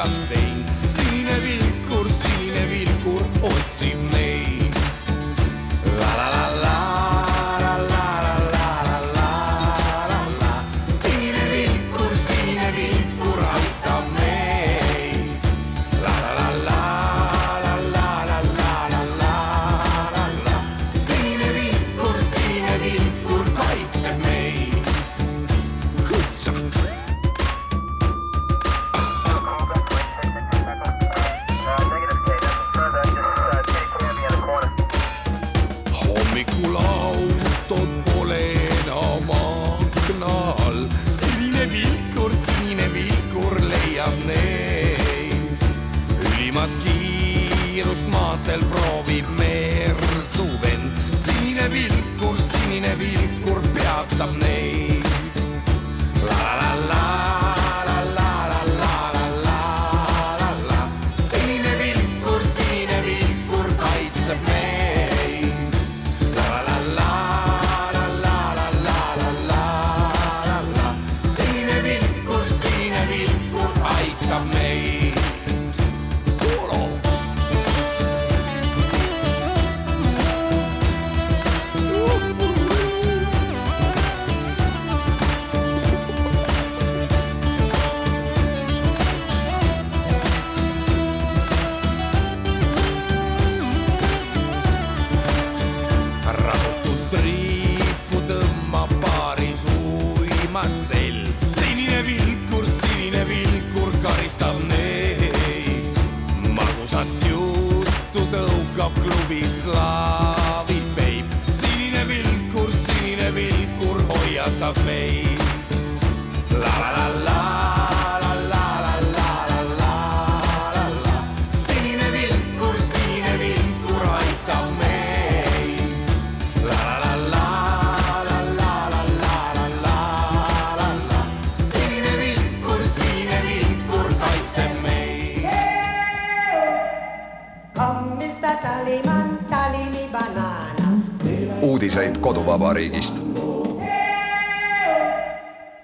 York State.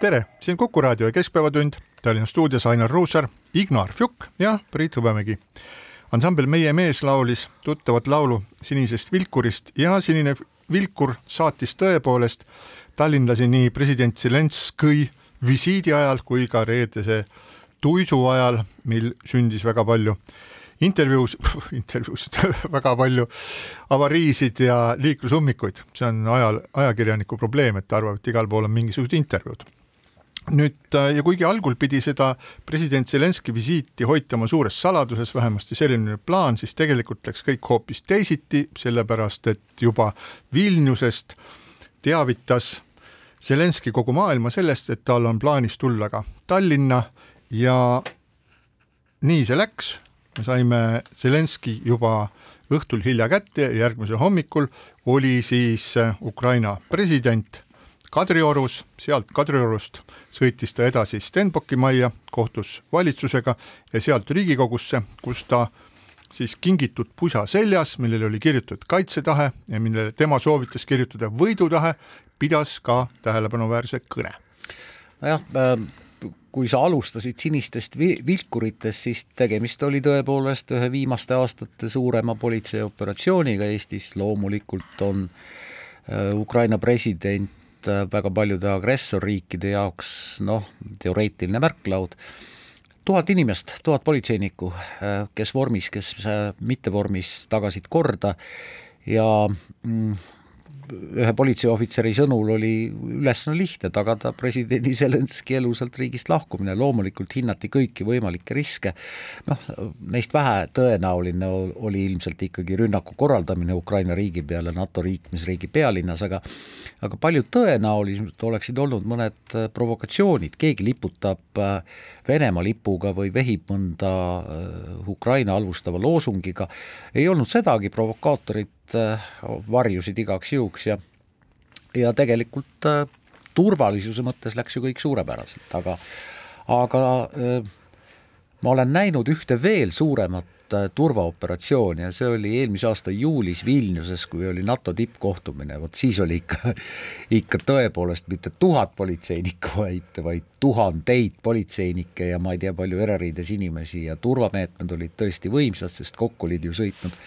Tere, siin Kuku raadio Keskpäevatund, Tallinna stuudios Ainar Ruussaar, Ignar Fjuk ja Priit Hõbemägi. ansambel Meie mees laulis tuttavat laulu Sinisest vilkurist ja Sinine vilkur saatis tõepoolest tallinlasi nii president Zelenskõi visiidi ajal kui ka reedese tuisu ajal, mil sündis väga palju intervjuus, intervjuusid väga palju avariisid ja liiklusummikuid, see on ajal, ajakirjaniku probleem, et arvab, et igal pool on mingisugused intervjuud nüüd äh, ja kuigi algul pidi seda president Zelenskõi visiiti hoitama suures saladuses, vähemasti selline oli plaan, siis tegelikult läks kõik hoopis teisiti, sellepärast et juba Vilniusest teavitas Zelenskõi kogu maailma sellest, et tal on plaanis tulla ka Tallinna ja nii see läks, me saime Zelenskõi juba õhtul hilja kätte ja järgmisel hommikul oli siis äh, Ukraina president Kadriorus, sealt Kadriorust sõitis ta edasi Stenbocki majja, kohtus valitsusega ja sealt Riigikogusse, kus ta siis kingitud pusa seljas, millele oli kirjutatud kaitsetahe ja millele tema soovitas kirjutada võidutahe, pidas ka tähelepanuväärse kõne. nojah, kui sa alustasid sinistest vi-, vilkuritest, siis tegemist oli tõepoolest ühe viimaste aastate suurema politseioperatsiooniga Eestis, loomulikult on äh, Ukraina president äh, väga paljude agressorriikide jaoks noh, teoreetiline märklaud, tuhat inimest, tuhat politseinikku, kes vormis, kes mitte vormis, tagasid korda ja mm, ühe politseiohvitseri sõnul oli ülesanne lihtne, tagada presidendi Zelenski elusalt riigist lahkumine, loomulikult hinnati kõiki võimalikke riske, noh, neist vähe tõenäoline oli ilmselt ikkagi rünnaku korraldamine Ukraina riigi peale NATO liikmesriigi pealinnas, aga aga palju tõenäolisemalt oleksid olnud mõned provokatsioonid, keegi liputab Venemaa lipuga või vehib mõnda Ukraina halvustava loosungiga, ei olnud sedagi, provokaatorid varjusid igaks juhuks ja ja tegelikult äh, turvalisuse mõttes läks ju kõik suurepäraselt, aga aga äh, ma olen näinud ühte veel suuremat äh, turvaoperatsiooni ja see oli eelmise aasta juulis Vilniuses, kui oli NATO tippkohtumine, vot siis oli ikka, ikka tõepoolest mitte tuhat politseinikku, vaid, vaid tuhandeid politseinikke ja ma ei tea, palju erariides inimesi ja turvameetmed olid tõesti võimsad, sest kokku olid ju sõitnud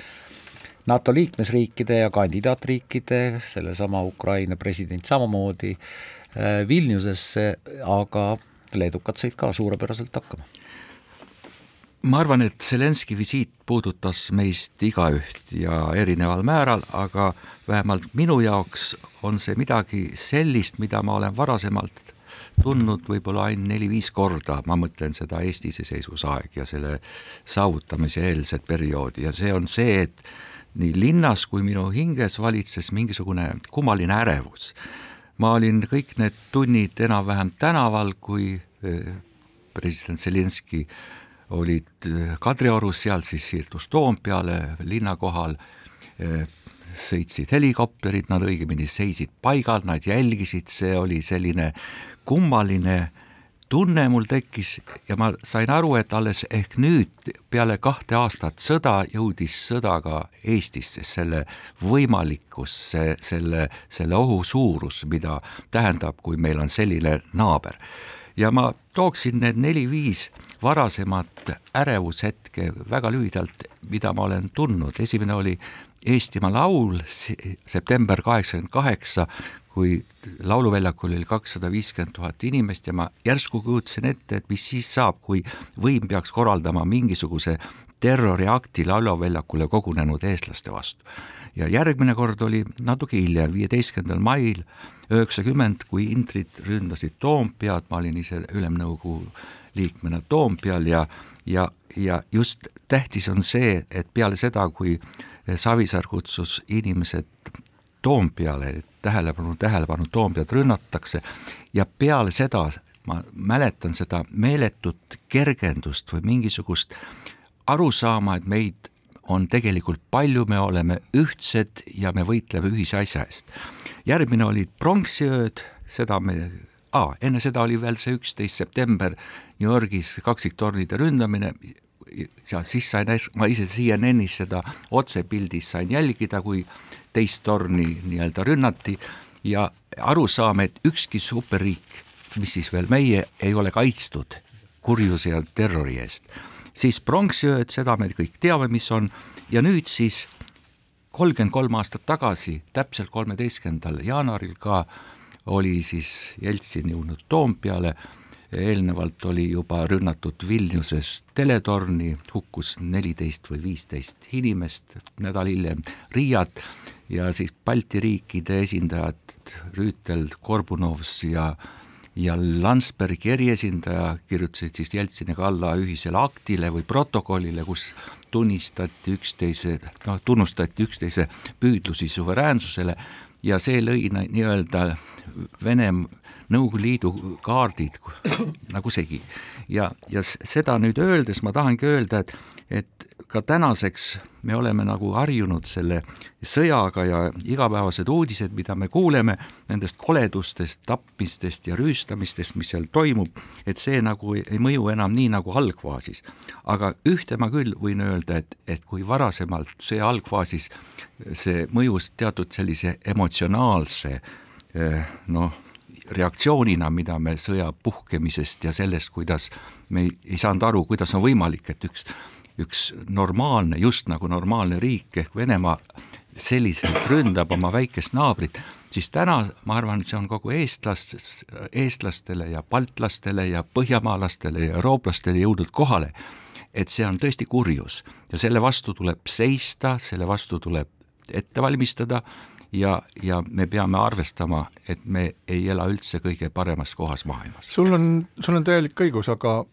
NATO liikmesriikide ja kandidaatriikide, sellesama Ukraina president samamoodi äh, Vilniusesse, aga leedukad said ka suurepäraselt hakkama. ma arvan, et Zelenski visiit puudutas meist igaüht ja erineval määral, aga vähemalt minu jaoks on see midagi sellist, mida ma olen varasemalt tundnud võib-olla ainult neli-viis korda, ma mõtlen seda Eesti iseseisvusaeg ja selle saavutamise eelset perioodi ja see on see, et nii linnas kui minu hinges valitses mingisugune kummaline ärevus. ma olin kõik need tunnid enam-vähem tänaval, kui eh, president Zelinski olid eh, Kadriorus, sealt siis siirdus Toompeale linna kohal, eh, sõitsid helikopterid, nad õigemini seisid paigal, nad jälgisid, see oli selline kummaline äh, tunne mul tekkis ja ma sain aru, et alles ehk nüüd peale kahte aastat sõda jõudis sõda ka Eestisse, selle võimalikkus, see, selle, selle ohu suurus, mida tähendab, kui meil on selline naaber. ja ma tooksin need neli-viis varasemat ärevushetke väga lühidalt, mida ma olen tundnud, esimene oli Eestimaa laul, september kaheksakümmend kaheksa, kui Lauluväljakul oli kakssada viiskümmend tuhat inimest ja ma järsku kujutasin ette, et mis siis saab, kui võim peaks korraldama mingisuguse terroriakti Lauluväljakule kogunenud eestlaste vastu. ja järgmine kord oli natuke hiljem, viieteistkümnendal mail üheksakümmend, kui intrid ründasid Toompead, ma olin ise Ülemnõukogu liikmena Toompeal ja ja, ja just tähtis on see, et peale seda, kui Savisaar kutsus inimesed Toompeale, tähelepanu, tähelepanu, Toompead rünnatakse ja peale seda ma mäletan seda meeletut kergendust või mingisugust arusaama, et meid on tegelikult palju, me oleme ühtsed ja me võitleme ühise asja eest. järgmine olid pronksiööd, seda me ah,, enne seda oli veel see üksteist september New Yorgis kaksiktornide ründamine ja siis sain, ma ise CNN-is seda otsepildis sain jälgida, kui teist torni nii-öelda rünnati ja arusaam, et ükski superriik, mis siis veel meie, ei ole kaitstud kurjuse ja terrori eest. siis pronksiööd, seda me kõik teame, mis on, ja nüüd siis kolmkümmend kolm aastat tagasi, täpselt kolmeteistkümnendal jaanuaril ka oli siis Jeltsin jõudnud Toompeale. Eelnevalt oli juba rünnatud Vilniuses teletorni, hukkus neliteist või viisteist inimest, nädal hiljem Riiat ja siis Balti riikide esindajad, Rüütel, Korbunovs ja ja Landsbergi eriesindaja kirjutasid siis Jeltsiniga alla ühisele aktile või protokollile, kus tunnistati üksteise, noh, tunnustati üksteise püüdlusi suveräänsusele ja see lõi nii-öelda Vene Nõukogude Liidu kaardid nagu segi. ja, ja seda nüüd öeldes ma tahangi öelda, et, et ka tänaseks me oleme nagu harjunud selle sõjaga ja igapäevased uudised, mida me kuuleme nendest koledustest, tapmistest ja rüüstamistest, mis seal toimub, et see nagu ei mõju enam nii nagu algfaasis. aga ühte ma küll võin öelda, et, et kui varasemalt sõja algfaasis see mõjus teatud sellise emotsionaalse eh, noh, reaktsioonina, mida me sõja puhkemisest ja sellest, kuidas me ei, ei saanud aru, kuidas on võimalik, et üks, üks normaalne, just nagu normaalne riik ehk Venemaa selliselt ründab oma väikest naabrit, siis täna ma arvan, see on kogu eestlast, eestlastele ja baltlastele ja põhjamaalastele ja eurooplastele jõudnud kohale, et see on tõesti kurjus ja selle vastu tuleb seista, selle vastu tuleb ette valmistada ja, ja me peame arvestama, et me ei ela üldse kõige paremas kohas maailmas. sul on, sul on täielik õigus, aga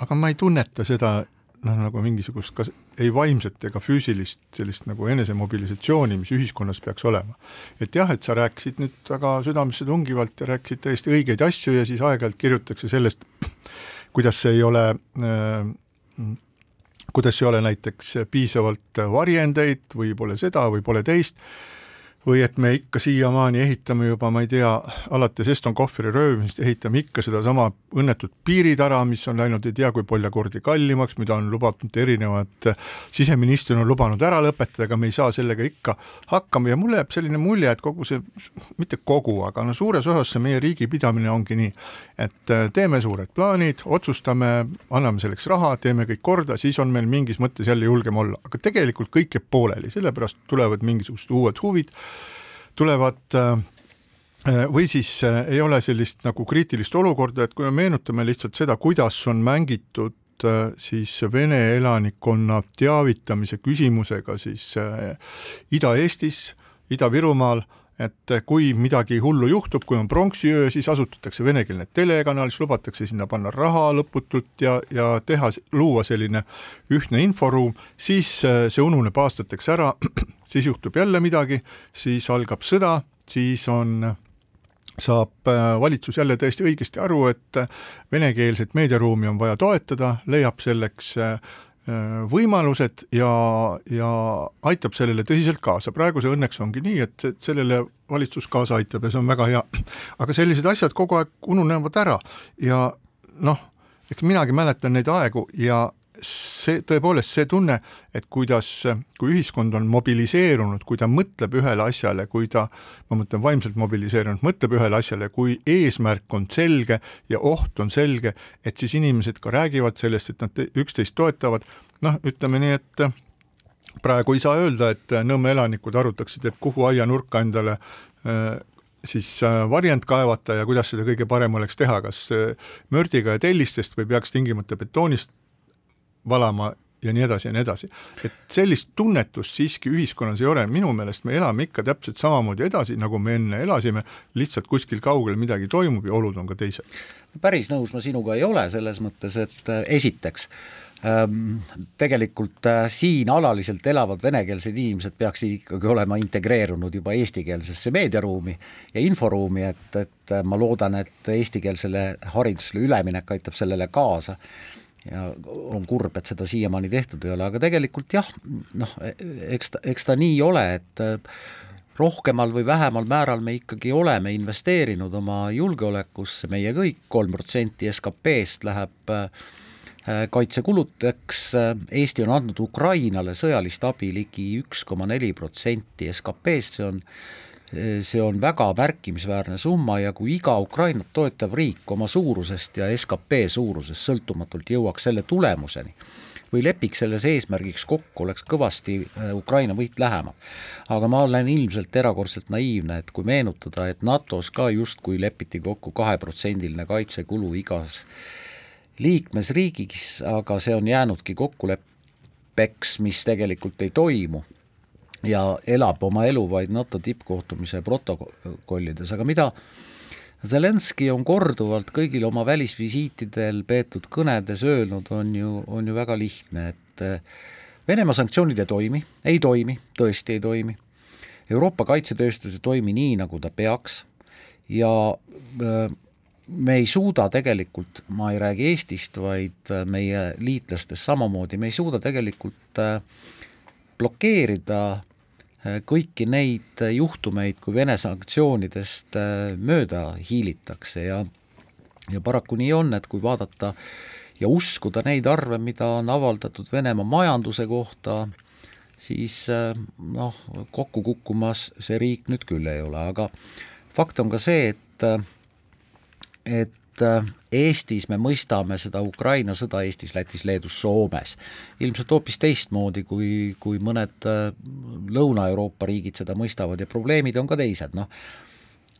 aga ma ei tunneta seda noh, nagu mingisugust kas ei vaimset ega füüsilist sellist nagu enesemobilisatsiooni, mis ühiskonnas peaks olema. et jah, et sa rääkisid nüüd väga südamesse tungivalt ja rääkisid täiesti õigeid asju ja siis aeg-ajalt kirjutatakse sellest, kuidas see ei ole äh, kuidas ei ole näiteks piisavalt varjendeid või pole seda või pole teist või et me ikka siiamaani ehitame juba, ma ei tea, alates Eston Kohvri röövimisest ehitame ikka sedasama õnnetut piiritara, mis on läinud ei tea kui palju kordi kallimaks, mida on lubatud erinevad, siseminister on lubanud ära lõpetada, aga me ei saa sellega ikka hakkama. Ja mulle jääb selline mulje, et kogu see, mitte kogu, aga no suures osas see meie riigi pidamine ongi nii, et teeme suured plaanid, otsustame, anname selleks raha, teeme kõik korda, siis on meil mingis mõttes jälle julgem olla, aga tegelikult kõik jääb pooleli, sellepärast tulevad mingisugused uued huvid, tulevad äh, äh, või siis äh, ei ole sellist nagu kriitilist olukorda, et kui me meenutame lihtsalt seda, kuidas on mängitud siis Vene elanikkonna teavitamise küsimusega siis Ida-Eestis, Ida-Virumaal, et kui midagi hullu juhtub, kui on pronksiöö, siis asutatakse venekeelne telekanal, siis lubatakse sinna panna raha lõputult ja, ja teha, luua selline ühtne inforuum, siis see ununeb aastateks ära siis juhtub jälle midagi, siis algab sõda, siis on saab äh, valitsus jälle täiesti õigesti aru, et venekeelset meediaruumi on vaja toetada, leiab selleks võimalused ja, ja aitab sellele tõsiselt kaasa. praegu see õnneks ongi nii, et sellele valitsus kaasa aitab ja see on väga hea. aga sellised asjad kogu aeg ununevad ära ja noh, eks minagi mäletan neid aegu ja see tõepoolest see tunne, et kuidas, kui ühiskond on mobiliseerunud, kui ta mõtleb ühele asjale, kui ta, ma mõtlen vaimselt mobiliseerunud, mõtleb ühele asjale, kui eesmärk on selge ja oht on selge, et siis inimesed ka räägivad sellest, et nad üksteist toetavad, noh, ütleme nii, et praegu ei saa öelda, et Nõmme elanikud arutaksid, et kuhu aianurka endale äh, siis varjend kaevata ja kuidas seda kõige parem oleks teha, kas mördiga ja tellistest või peaks tingimata betoonist valama ja nii edasi ja nii edasi. et sellist tunnetust siiski ühiskonnas ei ole, minu meelest me elame ikka täpselt samamoodi edasi, nagu me enne elasime, lihtsalt kuskil kaugel midagi toimub ja olud on ka teised. päris nõus ma sinuga ei ole, selles mõttes, et äh, esiteks ähm, tegelikult äh, siin alaliselt elavad venekeelsed inimesed peaksid ikkagi olema integreerunud juba eestikeelsesse meediaruumi ja inforuumi, et, et äh, ma loodan, et eestikeelsele haridusele üleminek aitab sellele kaasa ja on kurb, et seda siiamaani tehtud ei ole, aga tegelikult jah, noh, eks ta, eks ta nii ole, et äh, rohkemal või vähemal määral me ikkagi oleme investeerinud oma julgeolekusse, meie kõik, kolm protsenti SKP-st läheb äh, kaitsekuludeks, Eesti on andnud Ukrainale sõjalist abi ligi üks koma neli protsenti SKP-st, see on see on väga märkimisväärne summa ja kui iga Ukrainat toetav riik oma suurusest ja skp suurusest sõltumatult jõuaks selle tulemuseni või lepiks selles eesmärgiks kokku, oleks kõvasti äh, Ukraina võit lähemal. aga ma olen ilmselt erakordselt naiivne, et kui meenutada, et NATO-s ka justkui lepiti kokku kaheprotsendiline kaitsekulu igas liikmesriigis, aga see on jäänudki kokkuleppeks, mis tegelikult ei toimu ja elab oma elu vaid NATO tippkohtumise protokollides, aga mida Zelenskõi on korduvalt kõigil oma välisvisiitidel peetud kõnedes öelnud, on ju, on ju väga lihtne, et eh, Venemaa sanktsioonid ei toimi, ei toimi, tõesti ei toimi. Euroopa kaitsetööstus ei toimi nii, nagu ta peaks ja eh, me ei suuda tegelikult, ma ei räägi Eestist, vaid eh, meie liitlastest samamoodi, me ei suuda tegelikult blokeerida kõiki neid juhtumeid, kui Vene sanktsioonidest äh, mööda hiilitakse ja ja paraku nii on, et kui vaadata ja uskuda neid arve, mida on avaldatud Venemaa majanduse kohta, siis äh, noh, kokku kukkumas see riik nüüd küll ei ole, aga fakt on ka see, et et et äh, Eestis me mõistame seda Ukraina sõda Eestis, Lätis, Leedus, Soomes ilmselt hoopis teistmoodi, kui, kui mõned äh, Lõuna-Euroopa riigid seda mõistavad ja probleemid on ka teised, noh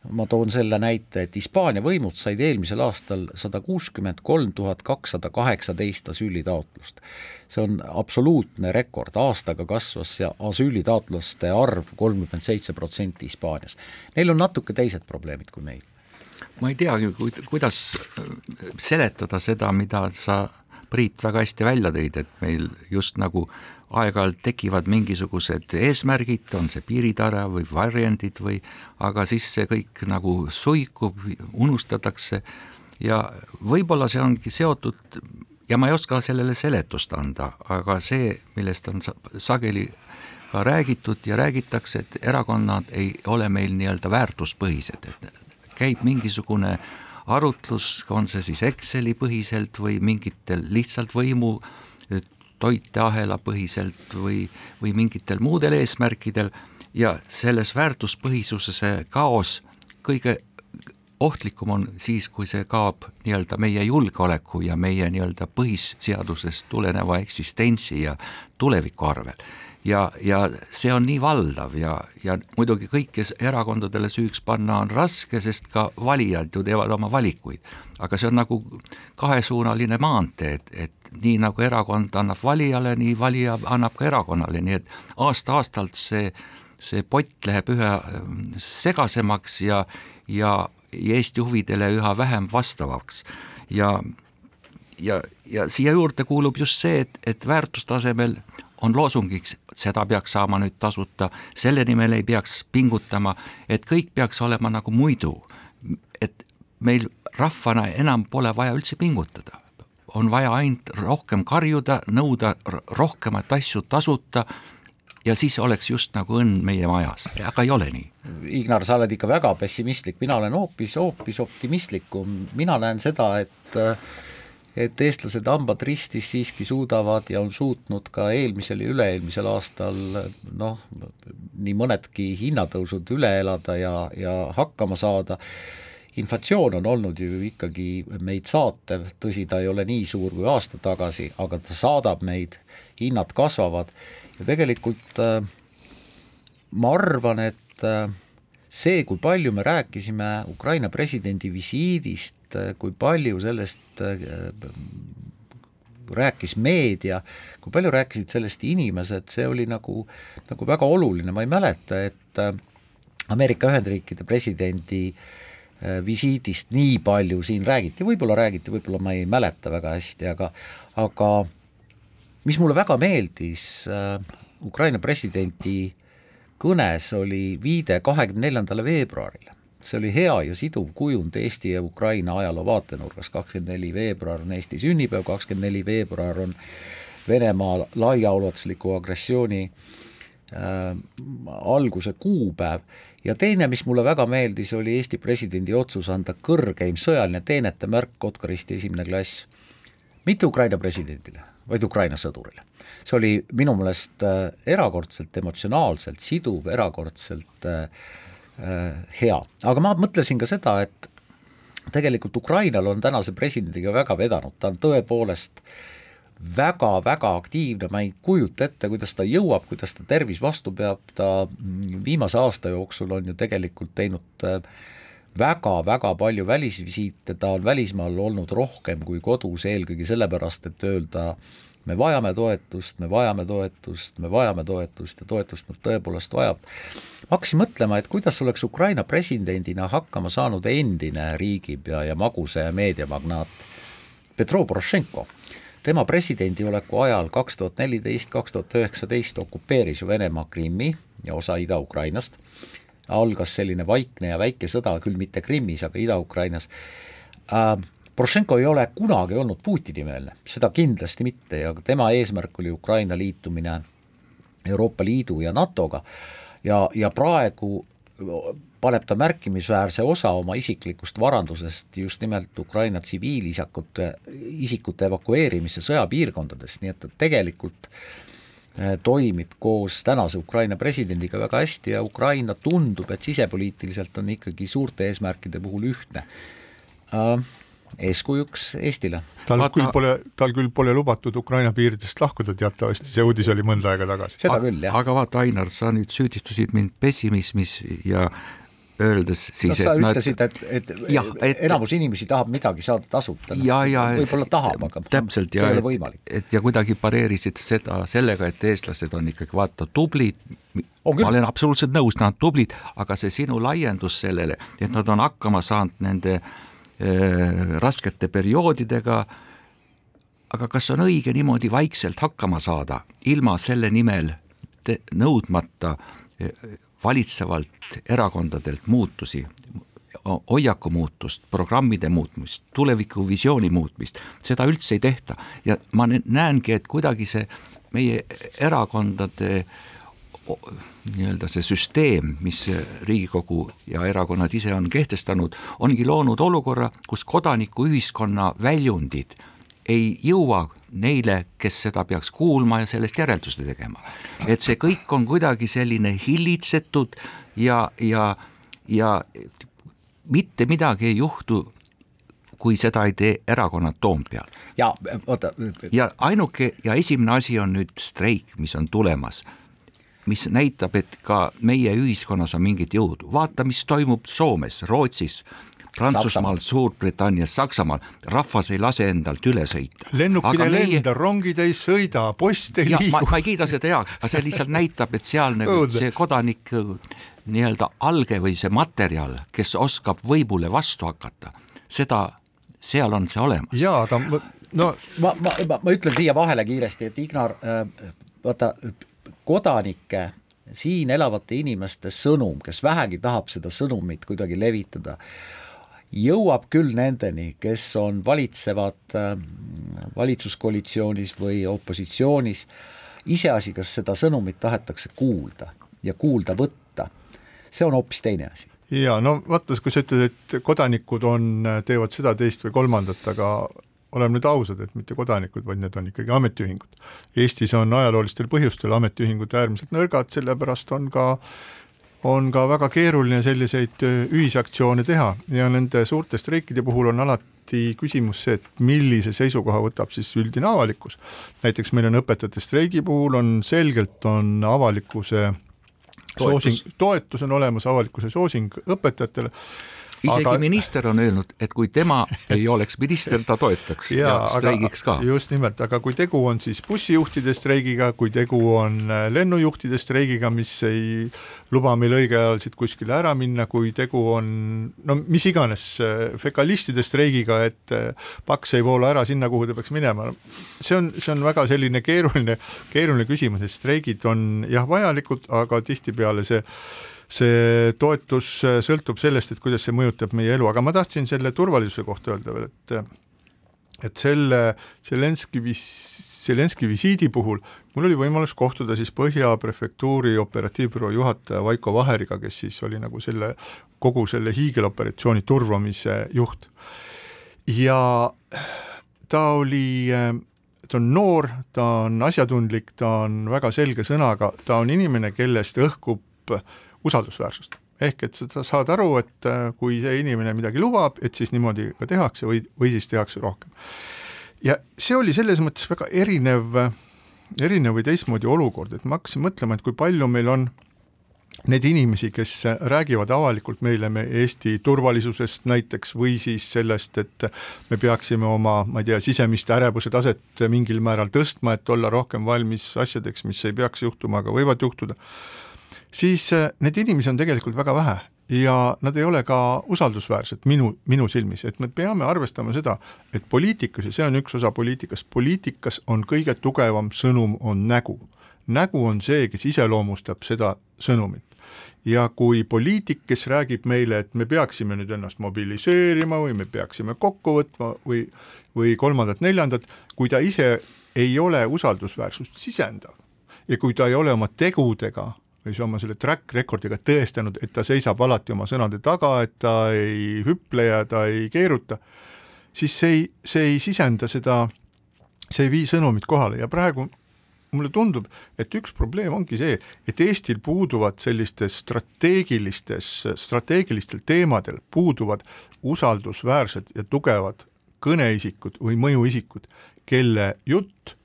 ma toon selle näite, et Hispaania võimud said eelmisel aastal sada kuuskümmend kolm tuhat kakssada kaheksateist asüülitaotlust. see on absoluutne rekord, aastaga kasvas asüülitaotluste arv kolmkümmend seitse protsenti Hispaanias. Neil on natuke teised probleemid kui meil. Ma ei teagi, kuidas seletada seda, mida sa Priit väga hästi välja tõid, et meil just nagu aeg-ajalt tekivad mingisugused eesmärgid, on see piiritara või varjendid või, aga siis see kõik nagu suikub, unustatakse ja võib-olla see ongi seotud ja ma ei oska sellele seletust anda, aga see, millest on sageli ka räägitud ja räägitakse, et erakonnad ei ole meil nii-öelda väärtuspõhised, et käib mingisugune arutlus, on see siis Exceli põhiselt või mingitel lihtsalt võimu toiteahela põhiselt või, või mingitel muudel eesmärkidel ja selles väärtuspõhisuse kaos kõige ohtlikum on siis, kui see kaob nii-öelda meie julgeoleku ja meie nii-öelda põhiseadusest tuleneva eksistentsi ja tuleviku arvel ja, ja see on nii valdav ja, ja muidugi kõike erakondadele süüks panna on raske, sest ka valijad ju teevad oma valikuid. aga see on nagu kahesuunaline maantee, et, et nii nagu erakond annab valijale, nii valija annab ka erakonnale, nii et aasta-aastalt see, see pott läheb üha ähm, segasemaks ja, ja Eesti huvidele üha vähem vastavaks ja ja, ja siia juurde kuulub just see, et, et väärtustasemel on loosungiks, seda peaks saama nüüd tasuta, selle nimel ei peaks pingutama, et kõik peaks olema nagu muidu. et meil rahvana enam pole vaja üldse pingutada, on vaja ainult rohkem karjuda, nõuda rohkemat asju tasuta ja siis oleks just nagu õnn meie majas, aga ei ole nii. Ignar, sa oled ikka väga pessimistlik, mina olen hoopis, hoopis optimistlikum, mina näen seda, et et eestlased hambad ristis siiski suudavad ja on suutnud ka eelmisel ja üle-eelmisel aastal noh, nii mõnedki hinnatõusud üle elada ja, ja hakkama saada, inflatsioon on olnud ju ikkagi meid saatev, tõsi, ta ei ole nii suur kui aasta tagasi, aga ta saadab meid, hinnad kasvavad. Ja tegelikult äh, ma arvan, et äh, see, kui palju me rääkisime Ukraina presidendi visiidist, kui palju sellest äh, rääkis meedia, kui palju rääkisid sellest inimesed, see oli nagu, nagu väga oluline, ma ei mäleta, et äh, Ameerika Ühendriikide presidendi äh, visiidist nii palju siin räägiti, võib-olla räägiti, võib-olla ma ei mäleta väga hästi, aga aga mis mulle väga meeldis Ukraina presidendi kõnes oli viide kahekümne neljandale veebruarile. see oli hea ja siduv kujund Eesti ja Ukraina ajaloo vaatenurgas, kakskümmend neli veebruar on Eesti sünnipäev, kakskümmend neli veebruar on Venemaa laiaulatusliku agressiooni äh, alguse kuupäev ja teine, mis mulle väga meeldis, oli Eesti presidendi otsus anda kõrgeim sõjaline teenete märk Kotka risti esimene klass. mitte Ukraina presidendile, vaid Ukraina sõdurile see oli minu meelest äh, erakordselt emotsionaalselt siduv, erakordselt äh, äh, hea, aga ma mõtlesin ka seda, et tegelikult Ukrainal on tänase presidendiga väga vedanud, ta on tõepoolest väga-väga aktiivne, ma ei kujuta ette, kuidas ta jõuab, kuidas ta tervis vastu peab, ta viimase aasta jooksul on ju tegelikult teinud väga-väga palju välisvisiite, ta on välismaal olnud rohkem kui kodus, eelkõige sellepärast, et öelda äh, me vajame toetust, me vajame toetust, me vajame toetust ja toetust nad tõepoolest vajavad. ma hakkasin mõtlema, et kuidas oleks Ukraina presidendina hakkama saanud endine riigipea ja magusa ja meediamagnaat Petro Porošenko. tema presidendioleku ajal kaks tuhat neliteist, kaks tuhat üheksateist okupeeris ju Venemaa Krimmi ja osa Ida-Ukrainast, algas selline vaikne ja väike sõda, küll mitte Krimmis, aga Ida-Ukrainas äh,, Porošenko ei ole kunagi olnud Putini-meelne, seda kindlasti mitte ja tema eesmärk oli Ukraina liitumine Euroopa Liidu ja NATO-ga. Ja, ja praegu paneb ta märkimisväärse osa oma isiklikust varandusest just nimelt Ukraina tsiviilisikute, isikute evakueerimise sõjapiirkondadest, nii et ta tegelikult eh, toimib koos tänase Ukraina presidendiga väga hästi ja Ukraina tundub, et sisepoliitiliselt on ikkagi suurte eesmärkide puhul ühtne. Uh, eeskujuks Eestile. tal Vaata... küll pole, tal küll pole lubatud Ukraina piiridest lahkuda teatavasti, see uudis oli mõnda aega tagasi. seda küll, jah. aga vaata, Ainar, sa nüüd süüdistasid mind pessimismis ja öeldes siis sa et nad- ütlesid, et, et, Jah, et- enamus inimesi tahab midagi saada tasuta? ja, ja võib-olla tahab, aga täpselt see ja ei ole et, võimalik. et ja kuidagi pareerisid seda sellega, et eestlased on ikkagi vaata tublid. On küll. ma olen absoluutselt nõus, nad on tublid, aga see sinu laiendus sellele, et nad on hakkama saanud nende äh, raskete perioodidega. aga kas on õige niimoodi vaikselt hakkama saada, ilma selle nimel nõudmata eh, valitsevalt erakondadelt muutusi, hoiaku muutust, programmide muutmist, tulevikuvisiooni muutmist, seda üldse ei tehta ja ma nä- näengi, et kuidagi see meie erakondade o- nii-öelda see süsteem, mis Riigikogu ja erakonnad ise on kehtestanud, ongi loonud olukorra, kus kodanikuühiskonna väljundid ei jõua neile, kes seda peaks kuulma ja sellest järelduste tegema. et see kõik on kuidagi selline hillitsetud ja, ja, ja mitte midagi ei juhtu, kui seda ei tee erakonnad Toompeal. ja oota, ja ainuke ja esimene asi on nüüd streik, mis on tulemas, mis näitab, et ka meie ühiskonnas on mingit jõudu, vaata, mis toimub Soomes, Rootsis, Prantsusmaal, Suurbritannias, Saksamaal, rahvas ei lase endalt üle sõita. lennukid ei lenda, rongid ei sõida, post ei ja ma, liigu. ma ei kiida seda heaks, aga see lihtsalt näitab, et seal nagu see kodanik nii-öelda alge või see materjal, kes oskab võimule vastu hakata, seda, seal on see olemas. jaa, aga ma- no ma, ma, ma, ma ütlen siia vahele kiiresti, et Ignar äh, vaata kodanike, siin elavate inimeste sõnum, kes vähegi tahab seda sõnumit kuidagi levitada, jõuab küll nendeni, kes on valitsevad äh, valitsuskoalitsioonis või opositsioonis, iseasi, kas seda sõnumit tahetakse kuulda ja kuulda võtta, see on hoopis teine asi. ja no vaata, kui sa ütled, et kodanikud on, teevad seda, teist või kolmandat, aga oleme nüüd ausad, et mitte kodanikud, vaid need on ikkagi ametiühingud. Eestis on ajaloolistel põhjustel ametiühingud äärmiselt nõrgad, sellepärast on ka on ka väga keeruline selliseid ühisaktsioone teha ja nende suurte streikide puhul on alati küsimus see, et millise seisukoha võtab siis üldine avalikkus. näiteks meil on õpetajate streigi puhul on selgelt, on avalikkuse Toetus. soosing, toetus on olemas, avalikkuse soosing õpetajatele. Isegi Aga- minister on öelnud, et kui tema ei oleks minister, ta toetaks ja, ja streigiks ka. just nimelt, aga kui tegu on siis bussijuhtide streigiga, kui tegu on äh, lennujuhtide streigiga, mis ei luba meil õige ajal siit kuskile ära minna, kui tegu on no mis iganes äh, fekalistide streigiga, et äh, paks ei voola ära sinna, kuhu ta peaks minema, see on, see on väga selline keeruline, keeruline küsimus, et streigid on jah, vajalikud, aga tihtipeale see see toetus äh, sõltub sellest, et kuidas see mõjutab meie elu, aga ma tahtsin selle turvalisuse kohta öelda veel, et et selle Zelenski vis-, Zelenski visiidi puhul mul oli võimalus kohtuda siis Põhja prefektuuri operatiivbüroo juhataja Vaiko Vaheriga, kes siis oli nagu selle, kogu selle hiigeloperatsiooni turvamise juht. ja ta oli, ta on noor, ta on asjatundlik, ta on väga selge sõnaga, ta on inimene, kellest õhkub usaldusväärsust. ehk et sa saad aru, et äh, kui see inimene midagi lubab, et siis niimoodi ka tehakse või, või siis tehakse rohkem. ja see oli selles mõttes väga erinev, erinev või teistmoodi olukord, et ma hakkasin mõtlema, et kui palju meil on neid inimesi, kes räägivad avalikult meile me Eesti turvalisusest näiteks või siis sellest, et me peaksime oma, ma ei tea, sisemist ärevuse taset mingil määral tõstma, et olla rohkem valmis asjadeks, mis ei peaks juhtuma, aga võivad juhtuda, siis äh, neid inimesi on tegelikult väga vähe ja nad ei ole ka usaldusväärsed minu, minu silmis, et me peame arvestama seda, et poliitikas ja see on üks osa poliitikast, poliitikas on kõige tugevam sõnum, on nägu. nägu on see, kes iseloomustab seda sõnumit ja kui poliitik, kes räägib meile, et me peaksime nüüd ennast mobiliseerima või me peaksime kokku võtma või, või kolmandat-neljandat, kui ta ise ei ole usaldusväärsust sisendav ja kui ta ei ole oma tegudega või siis oma selle track record'iga tõestanud, et ta seisab alati oma sõnade taga, et ta ei hüple ja ta ei keeruta, siis see ei, see ei sisenda seda, see ei vii sõnumit kohale. Ja praegu mulle tundub, et üks probleem ongi see, et Eestil puuduvad sellistes strateegilistes, strateegilistel teemadel puuduvad usaldusväärsed ja tugevad kõneisikud või mõjuisikud, kelle jutt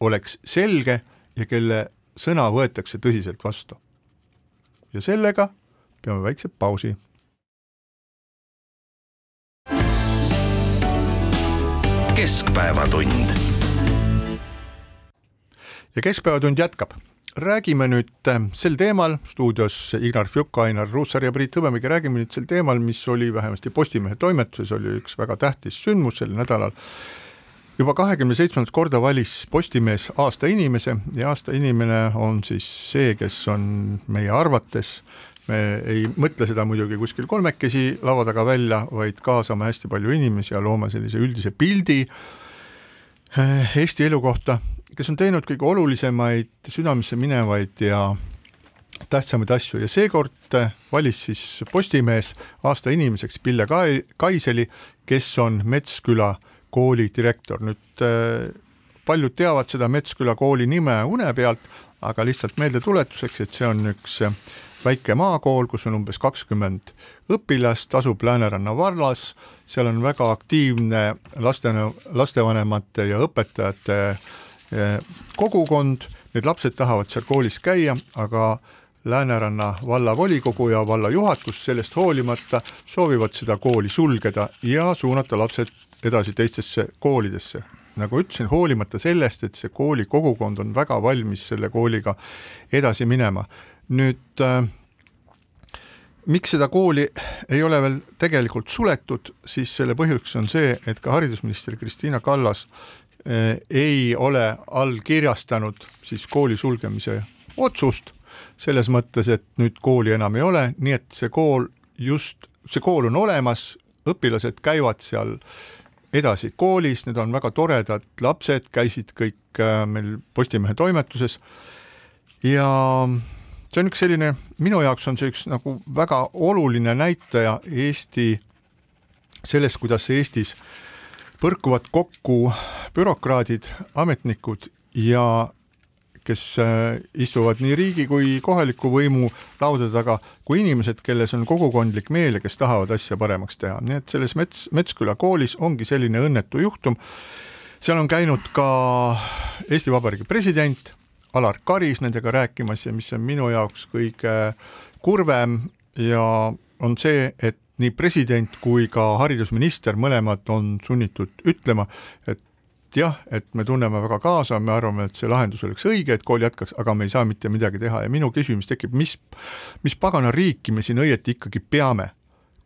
oleks selge ja kelle sõna võetakse tõsiselt vastu. ja sellega peame väikse pausi. keskpäevatund. ja Keskpäevatund jätkab räägime nüüd äh, sel teemal, stuudios Ignar Fjuk, Ainar Ruussaar ja Priit Hõbemägi, räägime nüüd sel teemal, mis oli vähemasti Postimehe toimetuses, oli üks väga tähtis sündmus sel nädalal. Juba kahekümne seitsmendat korda valis Postimees aasta inimese ja aasta inimene on siis see, kes on meie arvates me ei mõtle seda muidugi kuskil kolmekesi laua taga välja, vaid kaasame hästi palju inimesi ja loome sellise üldise pildi äh, Eesti elu kohta kes on teinud kõige olulisemaid, südamesse minevaid ja tähtsamaid asju. Ja seekord valis siis Postimees aasta inimeseks Pille Kaiseli, kes on Metsküla kooli direktor. nüüd äh, paljud teavad seda Metsküla kooli nime une pealt, aga lihtsalt meeldetuletuseks, et see on üks väike maakool, kus on umbes kakskümmend õpilast, asub Lääneranna vallas, seal on väga aktiivne laste, lastevanemate ja õpetajate kogukond, need lapsed tahavad seal koolis käia, aga Lääneranna vallavolikogu ja valla juhatus sellest hoolimata soovivad seda kooli sulgeda ja suunata lapsed edasi teistesse koolidesse. nagu ütlesin, hoolimata sellest, et see kooli kogukond on väga valmis selle kooliga edasi minema. nüüd äh, miks seda kooli ei ole veel tegelikult suletud, siis selle põhjuseks on see, et ka haridusminister Kristiina Kallas Eh, ei ole allkirjastanud siis kooli sulgemise otsust, selles mõttes, et nüüd kooli enam ei ole, nii et see kool just, see kool on olemas, õpilased käivad seal edasi koolis, need on väga toredad lapsed, käisid kõik äh, meil Postimehe toimetuses. Ja see on üks selline, minu jaoks on see üks nagu väga oluline näitaja Eesti sellest, kuidas Eestis põrkuvad kokku bürokraadid, ametnikud ja kes äh, istuvad nii riigi kui kohaliku võimu laudade taga, kui inimesed, kelles on kogukondlik meel ja kes tahavad asja paremaks teha, nii et selles Mets, Metsküla koolis ongi selline õnnetu juhtum. seal on käinud ka Eesti Vabariigi president Alar Karis nendega rääkimas ja mis on minu jaoks kõige kurvem ja on see, et nii president kui ka haridusminister mõlemad on sunnitud ütlema, et jah, et me tunneme väga kaasa, me arvame, et see lahendus oleks õige, et kool jätkaks, aga me ei saa mitte midagi teha ja minu küsimus tekib, mis, mis pagana riiki me siin õieti ikkagi peame,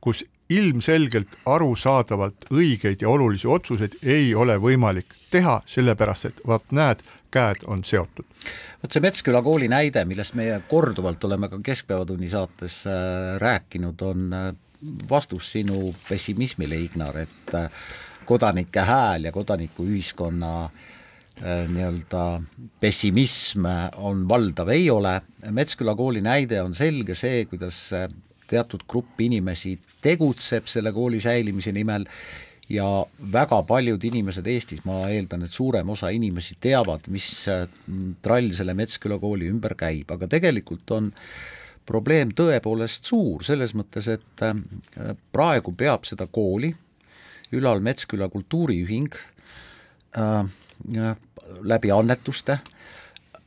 kus ilmselgelt arusaadavalt õigeid ja olulisi otsuseid ei ole võimalik teha, sellepärast et vaat näed, käed on seotud. vot see Metsküla kooli näide, millest meie korduvalt oleme ka Keskpäevatunni saates äh, rääkinud, on äh, vastus sinu pessimismile, Ignar, et äh, kodanike hääl ja kodanikuühiskonna äh, nii-öelda pessimism on valdav, ei ole. Metsküla kooli näide on selge see, kuidas äh, teatud grupp inimesi tegutseb selle kooli säilimise nimel ja väga paljud inimesed Eestis, ma eeldan, et suurem osa inimesi teavad, mis äh, trall selle Metsküla kooli ümber käib, aga tegelikult on probleem tõepoolest suur, selles mõttes, et praegu peab seda kooli ülal Metsküla kultuuriühing äh, läbi annetuste.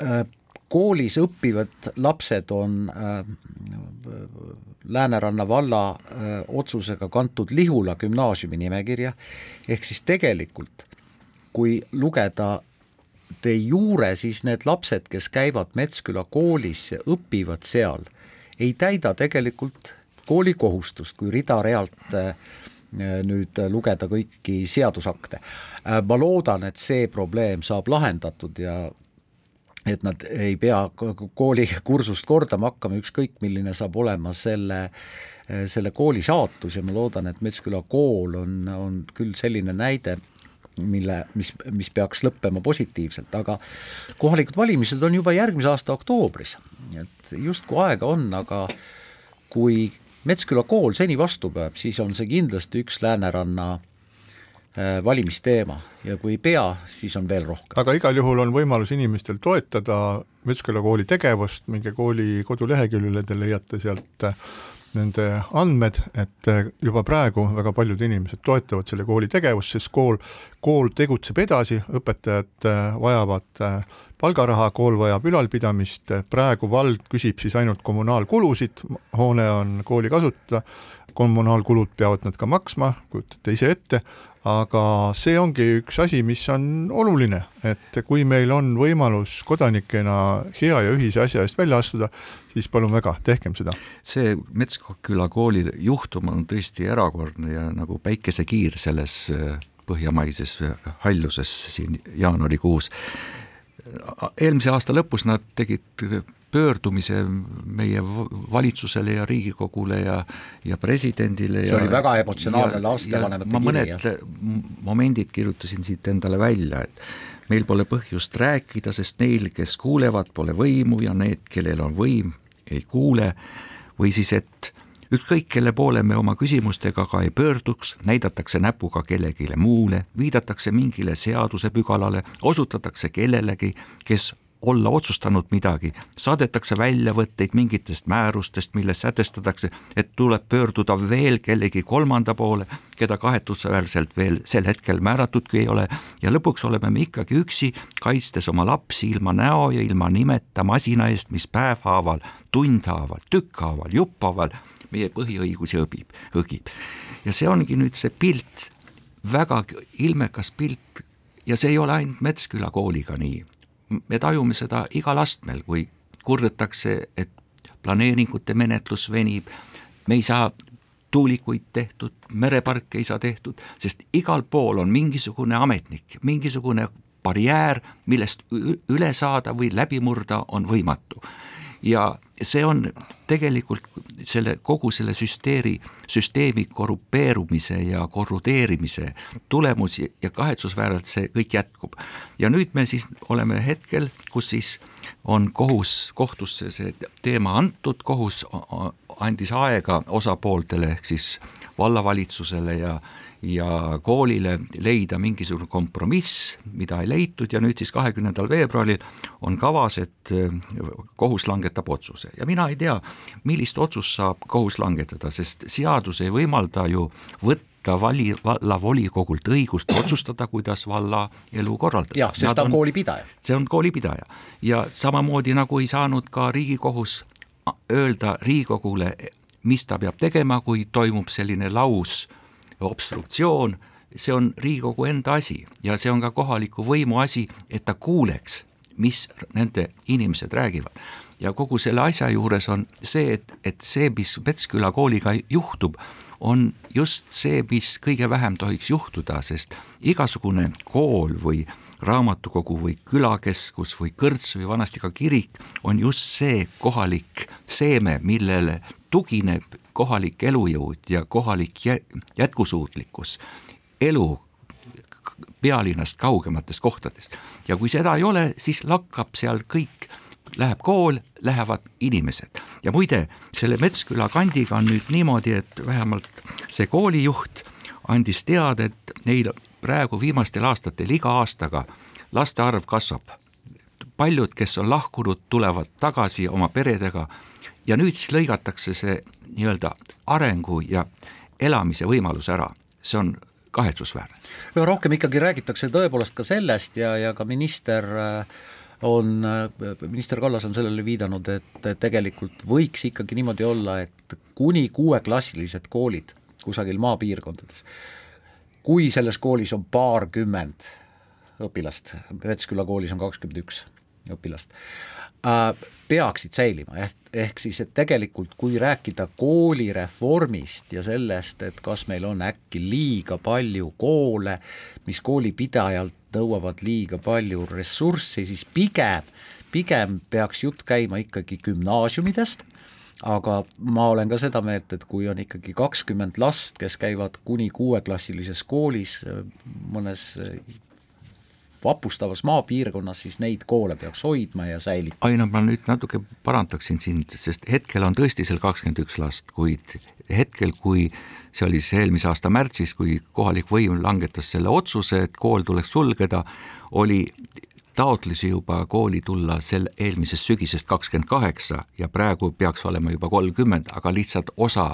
Äh,, koolis õppivad lapsed on äh, Lääneranna valla äh, otsusega kantud Lihula gümnaasiumi nimekirja, ehk siis tegelikult kui lugeda de jure, siis need lapsed, kes käivad Metsküla koolis ja õpivad seal, ei täida tegelikult kooli kohustust, kui rida-realt äh, Äh, nüüd äh, lugeda kõiki seadusakte. Äh, ma loodan, et see probleem saab lahendatud ja et nad ei pea kooli kursust kordama hakkama, ükskõik milline saab olema selle, selle kooli saatus. Ja ma loodan, et Metsküla kool on, on küll selline näide, mille, mis, mis peaks lõppema positiivselt, aga kohalikud valimised on juba järgmise aasta oktoobris, et justkui aega on, aga kui Metsküla kool seni vastu peab, siis on see kindlasti üks Lääneranna äh, valimisteema ja kui ei pea, siis on veel rohkem. aga igal juhul on võimalus inimestel toetada Metsküla kooli tegevust, minge kooli koduleheküljele, te leiate sealt äh, nende andmed, et juba praegu väga paljud inimesed toetavad selle kooli tegevust, sest kool, kool tegutseb edasi, õpetajad vajavad palgaraha, kool vajab ülalpidamist, praegu vald küsib siis ainult kommunaalkulusid, hoone on kooli kasutada, kommunaalkulud peavad nad ka maksma, kujutate ise ette, aga see ongi üks asi, mis on oluline, et kui meil on võimalus kodanikena hea ja ühise asja eest välja astuda, siis palun väga, tehkem seda. see Metsküla kooli juhtum on tõesti erakordne ja nagu päikesekiir selles äh, põhjamaises halluses siin jaanuarikuus. eelmise aasta lõpus nad tegid pöördumise meie valitsusele ja Riigikogule ja, ja presidendile. see ja, oli väga emotsionaalne lastevanemate kiri. ma mõned momendid kirjutasin siit endale välja, et meil pole põhjust rääkida, sest neil, kes kuulevad, pole võimu ja need, kellel on võim, ei kuule, või siis, et ükskõik, kelle poole me oma küsimustega ka ei pöörduks, näidatakse näpuga kellelegi muule, viidatakse mingile seadusepügalale, osutatakse kellelegi, kes olla otsustanud midagi, saadetakse väljavõtteid mingitest määrustest, milles sätestatakse, et tuleb pöörduda veel kellegi kolmanda poole, keda kahetsusväärselt veel sel hetkel määratudki ei ole. Ja lõpuks oleme me ikkagi üksi, kaitstes oma lapsi ilma näo ja ilma nimeta masina eest, mis päevhaaval, tundhaaval, tükkhaaval, jupphaaval meie põhiõigusi õbib, õgib. ja see ongi nüüd see pilt, väga ilmekas pilt. Ja see ei ole ainult Metsküla kooliga nii me tajume seda igal astmel, kui kurdetakse, et planeeringute menetlus venib, me ei saa tuulikuid tehtud, mereparke ei saa tehtud, sest igal pool on mingisugune ametnik, mingisugune barjäär, millest üle saada või läbi murda on võimatu ja see on tegelikult selle kogu selle süsteemi, süsteemi korrupeerumise ja korrudeerimise tulemus ja kahetsusväärselt see kõik jätkub. ja nüüd me siis oleme hetkel, kus siis on kohus, kohtusse see teema antud, kohus andis aega osapooltele ehk siis vallavalitsusele ja ja koolile leida mingisugune kompromiss, mida ei leitud ja nüüd siis kahekümnendal veebruaril on kavas, et eh, kohus langetab otsuse ja mina ei tea, millist otsust saab kohus langetada, sest seadus ei võimalda ju võtta vali, vallavolikogult õigust otsustada, kuidas valla elu korraldada. jah, sest ta on koolipidaja. see on koolipidaja ja samamoodi nagu ei saanud ka Riigikohus öelda Riigikogule, mis ta peab tegema, kui toimub selline laus obstruktsioon, see on Riigikogu enda asi ja see on ka kohaliku võimu asi, et ta kuuleks, mis nende inimesed räägivad. ja kogu selle asja juures on see, et, et see, mis Metsküla kooliga juhtub, on just see, mis kõige vähem tohiks juhtuda, sest igasugune kool või raamatukogu või külakeskus või kõrts või vanasti ka kirik on just see kohalik seeme, millele tugineb kohalik elujõud ja kohalik jätkusuutlikkus, elu pealinnast kaugemates kohtades. ja kui seda ei ole, siis lakkab seal kõik, läheb kool, lähevad inimesed. ja muide, selle Metsküla kandiga on nüüd niimoodi, et vähemalt see koolijuht andis teada, et neil praegu viimastel aastatel iga aastaga laste arv kasvab. paljud, kes on lahkunud, tulevad tagasi oma peredega ja nüüd siis lõigatakse see nii-öelda arengu ja elamise võimalus ära, see on kahetsusväärne. no rohkem ikkagi räägitakse tõepoolest ka sellest ja, ja ka minister äh, on, äh, minister Kallas on sellele viidanud, et tegelikult võiks ikkagi niimoodi olla, et kuni kuueklassilised koolid kusagil maapiirkondades, kui selles koolis on paarkümmend õpilast, Metsküla koolis on kakskümmend üks õpilast, Äh, peaksid säilima, ehk, ehk siis, et tegelikult kui rääkida koolireformist ja sellest, et kas meil on äkki liiga palju koole, mis koolipidajalt nõuavad liiga palju ressurssi, siis pigem, pigem peaks jutt käima ikkagi gümnaasiumidest, aga ma olen ka seda meelt, et kui on ikkagi kakskümmend last, kes käivad kuni kuueklassilises koolis mõnes vapustavas maapiirkonnas, siis neid koole peaks hoidma ja säilitama. Aino, ma nüüd natuke parandaksin sind, sest hetkel on tõesti seal kakskümmend üks last, kuid hetkel, kui see oli siis eelmise aasta märtsis, kui kohalik võim langetas selle otsuse, et kool tuleks sulgeda, oli taotlusi juba kooli tulla sel eelmisest sügisest kakskümmend kaheksa ja praegu peaks olema juba kolmkümmend, aga lihtsalt osa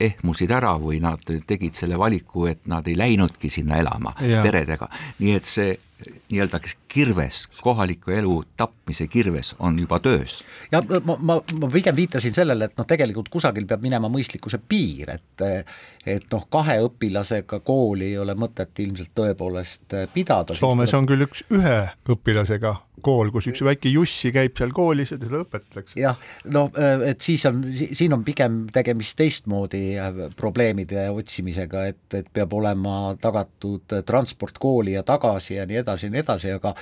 ehmusid ära või nad tegid selle valiku, et nad ei läinudki sinna elama ja. peredega, nii et see nii-öelda kirves, kohaliku elu tapmise kirves on juba töös. ja ma, ma, ma pigem viitasin sellele, et noh, tegelikult kusagil peab minema mõistlikkuse piir, et et noh, kahe õpilasega kooli ei ole mõtet ilmselt tõepoolest pidada. Soomes on küll üks ühe õpilasega kool, kus üks väike Jussi käib seal koolis ja teda õpetatakse. jah, no äh, et siis on, siin on pigem tegemist teistmoodi äh, probleemide otsimisega, et, et peab olema tagatud transport kooli ja tagasi ja nii edasi ja nii edasi, aga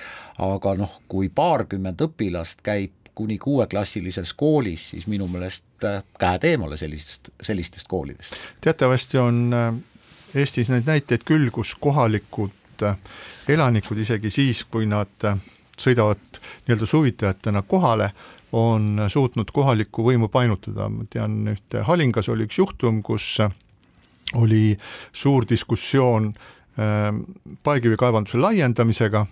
aga noh, kui paarkümmend õpilast käib kuni kuueklassilises koolis, siis minu meelest äh, käed eemale sellistest, sellistest koolidest. teatavasti on Eestis neid näiteid küll, kus kohalikud elanikud isegi siis, kui nad sõidavad nii-öelda suvitajatena kohale, on suutnud kohalikku võimu painutada, ma tean ühte Halingas oli üks juhtum, kus oli suur diskussioon äh, Paekivi kaevanduse laiendamisega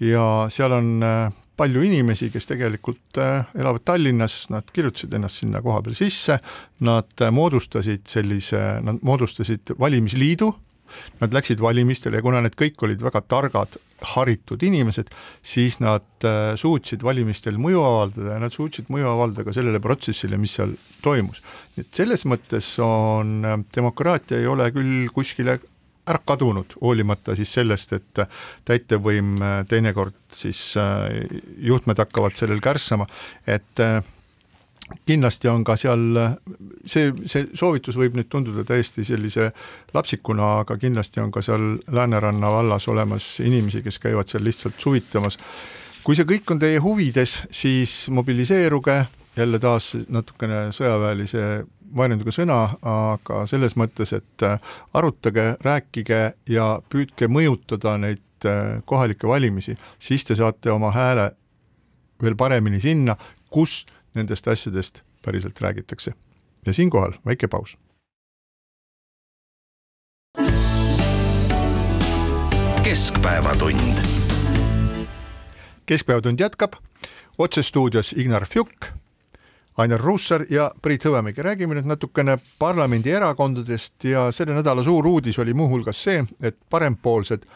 ja seal on äh, palju inimesi, kes tegelikult äh, elavad Tallinnas, nad kirjutasid ennast sinna koha peal sisse, nad moodustasid sellise, nad moodustasid valimisliidu, nad läksid valimistele ja kuna need kõik olid väga targad, haritud inimesed, siis nad äh, suutsid valimistel mõju avaldada ja nad suutsid mõju avaldada ka sellele protsessile, mis seal toimus. nii et selles mõttes on äh, demokraatia ei ole küll kuskile ära kadunud, hoolimata siis sellest, et täitevvõim äh, teinekord siis juhtmed hakkavad sellel kärssama, et kindlasti on ka seal see, see soovitus võib nüüd tunduda täiesti sellise lapsikuna, aga kindlasti on ka seal Lääneranna vallas olemas inimesi, kes käivad seal lihtsalt suvitamas. kui see kõik on teie huvides, siis mobiliseeruge, jälle taas natukene sõjaväelise varjundiga sõna, aga selles mõttes, et arutage, rääkige ja püüdke mõjutada neid kohalikke valimisi, siis te saate oma hääle veel paremini sinna, kus nendest asjadest päriselt räägitakse. ja siinkohal väike paus. keskpäevatund. keskpäevatund jätkab, otsestuudios Ignar Fjuk, Ainar Ruussaar ja Priit Hõbemägi. räägime nüüd natukene parlamendierakondadest ja selle nädala suur uudis oli muuhulgas see, et parempoolsed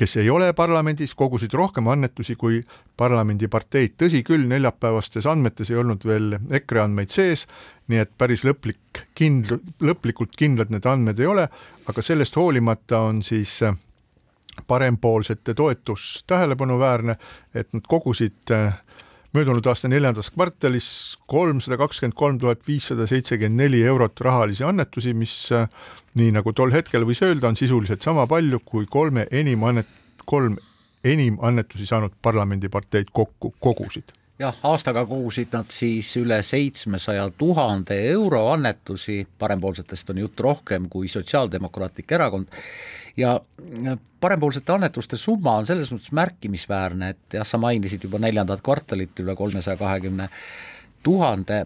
kes ei ole parlamendis, kogusid rohkem annetusi kui parlamendiparteid, tõsi küll, neljapäevastes andmetes ei olnud veel EKRE andmeid sees, nii et päris lõplik kindl-, lõplikult kindlad need andmed ei ole, aga sellest hoolimata on siis äh, parempoolsete toetus tähelepanuväärne, et nad kogusid äh, möödunud aasta neljandas kvartalis kolmsada kakskümmend kolm tuhat viissada seitsekümmend neli eurot rahalisi annetusi, mis äh, nii nagu tol hetkel võis öelda, on sisuliselt sama palju kui kolme enim annet-, kolm enim annetusi saanud parlamendiparteid kokku kogusid jah, aastaga kogusid nad siis üle seitsmesaja tuhande euro annetusi, parempoolsetest on jutt rohkem kui Sotsiaaldemokraatlik Erakond, ja parempoolsete annetuste summa on selles mõttes märkimisväärne, et jah, sa mainisid juba neljandat kvartalit üle kolmesaja kahekümne tuhande,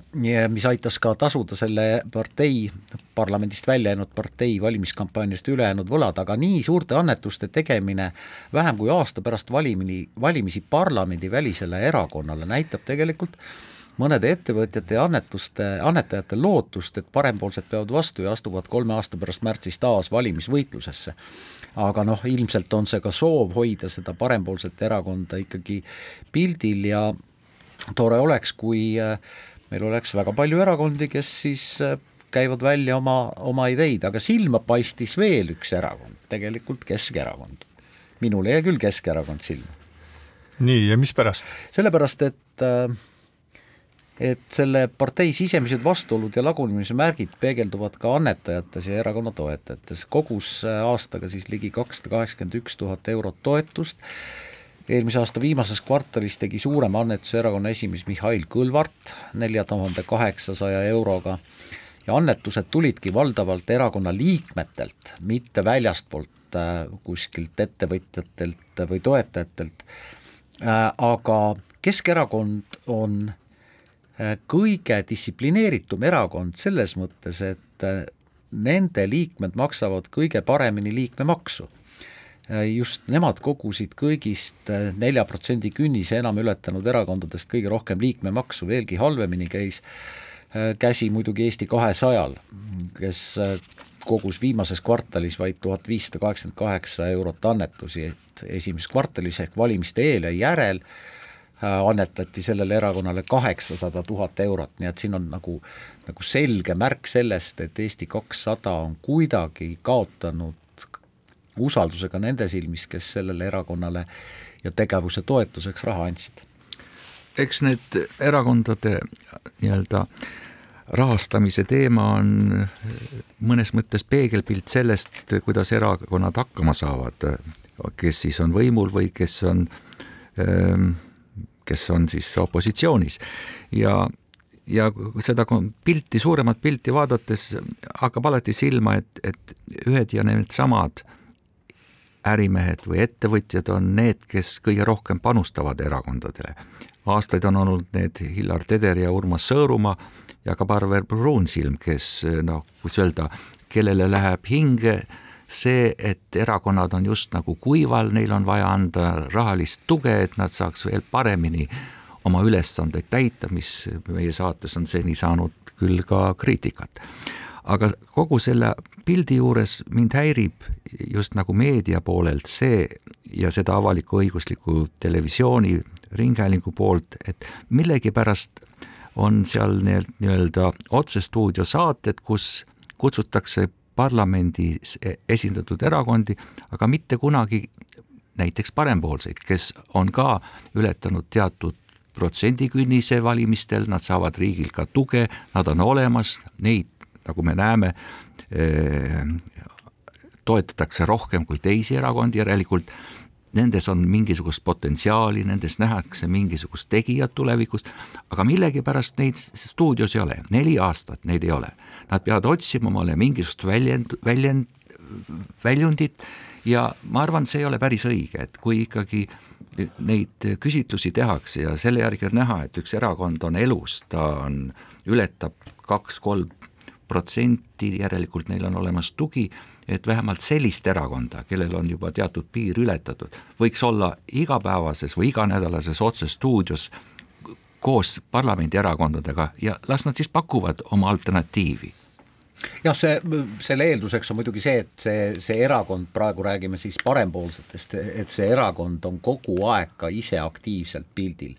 mis aitas ka tasuda selle partei, parlamendist välja jäänud partei valimiskampaaniast ülejäänud võlad, aga nii suurte annetuste tegemine vähem kui aasta pärast valimini, valimisi parlamendivälisele erakonnale näitab tegelikult mõnede ettevõtjate ja annetuste, annetajate lootust, et parempoolsed peavad vastu ja astuvad kolme aasta pärast märtsis taas valimisvõitlusesse. aga noh, ilmselt on see ka soov hoida seda parempoolset erakonda ikkagi pildil ja tore oleks, kui äh, meil oleks väga palju erakondi, kes siis äh, käivad välja oma, oma ideid, aga silma paistis veel üks erakond, tegelikult Keskerakond. minule jäi küll Keskerakond silma. nii, ja mispärast? sellepärast, et äh, et selle partei sisemised vastuolud ja lagunemise märgid peegelduvad ka annetajates ja erakonna toetajates, kogus aastaga siis ligi kakssada kaheksakümmend üks tuhat eurot toetust eelmise aasta viimases kvartalis tegi suurema annetuse erakonna esimees Mihhail Kõlvart nelja tuhande kaheksasaja euroga ja annetused tulidki valdavalt erakonna liikmetelt, mitte väljastpoolt äh, kuskilt ettevõtjatelt või toetajatelt. Äh,, aga Keskerakond on äh, kõige distsiplineeritum erakond selles mõttes, et nende liikmed maksavad kõige paremini liikmemaksu just nemad kogusid kõigist nelja protsendi künnise enam ületanud erakondadest kõige rohkem liikmemaksu, veelgi halvemini käis käsi muidugi Eesti kahesajal, kes kogus viimases kvartalis vaid tuhat viissada kaheksakümmend kaheksa eurot annetusi, et esimeses kvartalis ehk valimiste eel ja järel Äh, annetati sellele erakonnale kaheksasada tuhat eurot, nii et siin on nagu, nagu selge märk sellest, et Eesti kakssada on kuidagi kaotanud usaldusega nende silmis, kes sellele erakonnale ja tegevuse toetuseks raha andsid. eks need erakondade nii-öelda rahastamise teema on mõnes mõttes peegelpilt sellest, kuidas erakonnad hakkama saavad, kes siis on võimul või kes on ähm, kes on siis opositsioonis ja ja seda pilti, suuremat pilti vaadates hakkab alati silma, et, et ühed ja needsamad ärimehed või ettevõtjad on need, kes kõige rohkem panustavad erakondadele. aastaid on olnud need Hillar Teder ja Urmas Sõõrumaa ja ka Parver Pruunsilm, kes noh, kuidas öelda, kellele läheb hinge see, et erakonnad on just nagu kuival, neil on vaja anda rahalist tuge, et nad saaks veel paremini oma ülesandeid täita, mis meie saates on seni saanud küll ka kriitikat. Aga kogu selle pildi juures mind häirib just nagu meedia poolelt see ja seda avaliku-õigusliku televisiooni, ringhäälingu poolt, et millegipärast on seal nii-öelda otsestuudio saated, kus kutsutakse parlamendis esindatud erakondi, aga mitte kunagi näiteks parempoolseid, kes on ka ületanud teatud protsendikünnise valimistel, nad saavad riigilt ka tuge, nad on olemas, neid, nagu me näeme, eh, toetatakse rohkem kui teisi erakondi, järelikult nendes on mingisugust potentsiaali, nendes nähakse mingisugust tegijat tulevikus, aga millegipärast neid stuudios ei ole, neli aastat neid ei ole. Nad peavad otsima omale mingisugust väljend, väljend, väljundit ja ma arvan, see ei ole päris õige, et kui ikkagi neid küsitlusi tehakse ja selle järgi on näha, et üks erakond on elus, ta on, ületab kaks-kolm protsenti, järelikult neil on olemas tugi et vähemalt sellist erakonda, kellel on juba teatud piir ületatud, võiks olla igapäevases või iganädalases otsestuudios koos parlamendierakondadega ja las nad siis pakuvad oma alternatiivi. Jah, see, selle eelduseks on muidugi see, et see, see erakond, praegu räägime siis parempoolsetest, et see erakond on kogu aeg ka ise aktiivselt pildil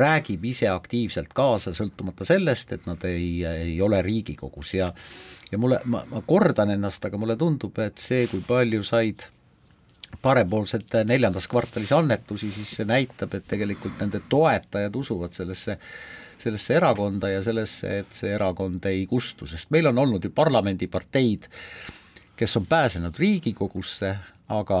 räägib ise aktiivselt kaasa, sõltumata sellest, et nad ei, ei ole Riigikogus. Ja ja mulle, ma, ma kordan ennast, aga mulle tundub, et see, kui palju said parempoolsed neljandas kvartalis annetusi, siis see näitab, et tegelikult nende toetajad usuvad sellesse sellesse erakonda ja sellesse, et see erakond ei kustu, sest meil on olnud ju parlamendiparteid, kes on pääsenud Riigikogusse, aga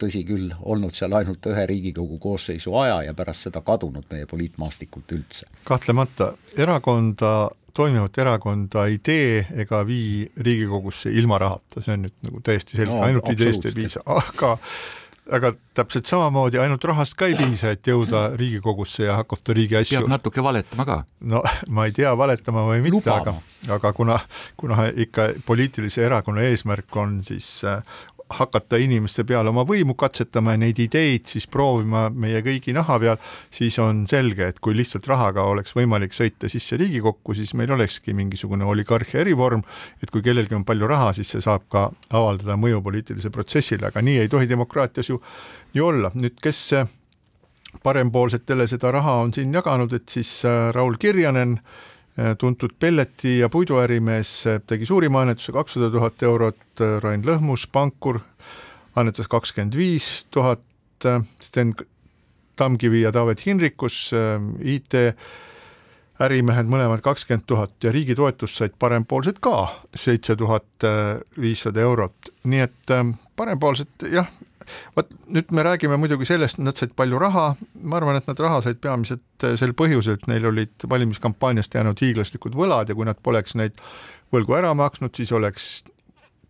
tõsi küll, olnud seal ainult ühe Riigikogu koosseisu aja ja pärast seda kadunud meie poliitmaastikult üldse. kahtlemata, erakonda toimivat erakonda ei tee ega vii Riigikogusse ilma rahata, see on nüüd nagu täiesti selge no,, ainult ideest ei piisa, aga aga täpselt samamoodi ainult rahast ka ei piisa, et jõuda Riigikogusse ja hakata riigi asju. peab natuke valetama ka. no ma ei tea, valetama või mitte, aga, aga kuna, kuna ikka poliitilise erakonna eesmärk on siis äh, hakata inimeste peale oma võimu katsetama ja neid ideid siis proovima meie kõigi naha peal, siis on selge, et kui lihtsalt rahaga oleks võimalik sõita sisse Riigikokku, siis meil olekski mingisugune oligarhia erivorm, et kui kellelgi on palju raha, siis see saab ka avaldada mõju poliitilisele protsessile, aga nii ei tohi demokraatias ju, ju olla. nüüd, kes parempoolsetele seda raha on siin jaganud, et siis äh, Raul Kirjanen äh, tuntud pelleti- ja puiduärimees äh, tegi suurima annetuse kakssada tuhat eurot, äh, Rain Lõhmus, pankur, annetas kakskümmend viis tuhat, Sten Tamkivi ja Taavet Hinrikus, IT ärimehed mõlemad kakskümmend tuhat ja riigi toetust said parempoolsed ka seitse tuhat viissada eurot, nii et parempoolsed jah, vot nüüd me räägime muidugi sellest, nad said palju raha, ma arvan, et nad raha said peamiselt eh, sel põhjusel, et neil olid valimiskampaaniast jäänud hiiglaslikud võlad ja kui nad poleks neid võlgu ära maksnud, siis oleks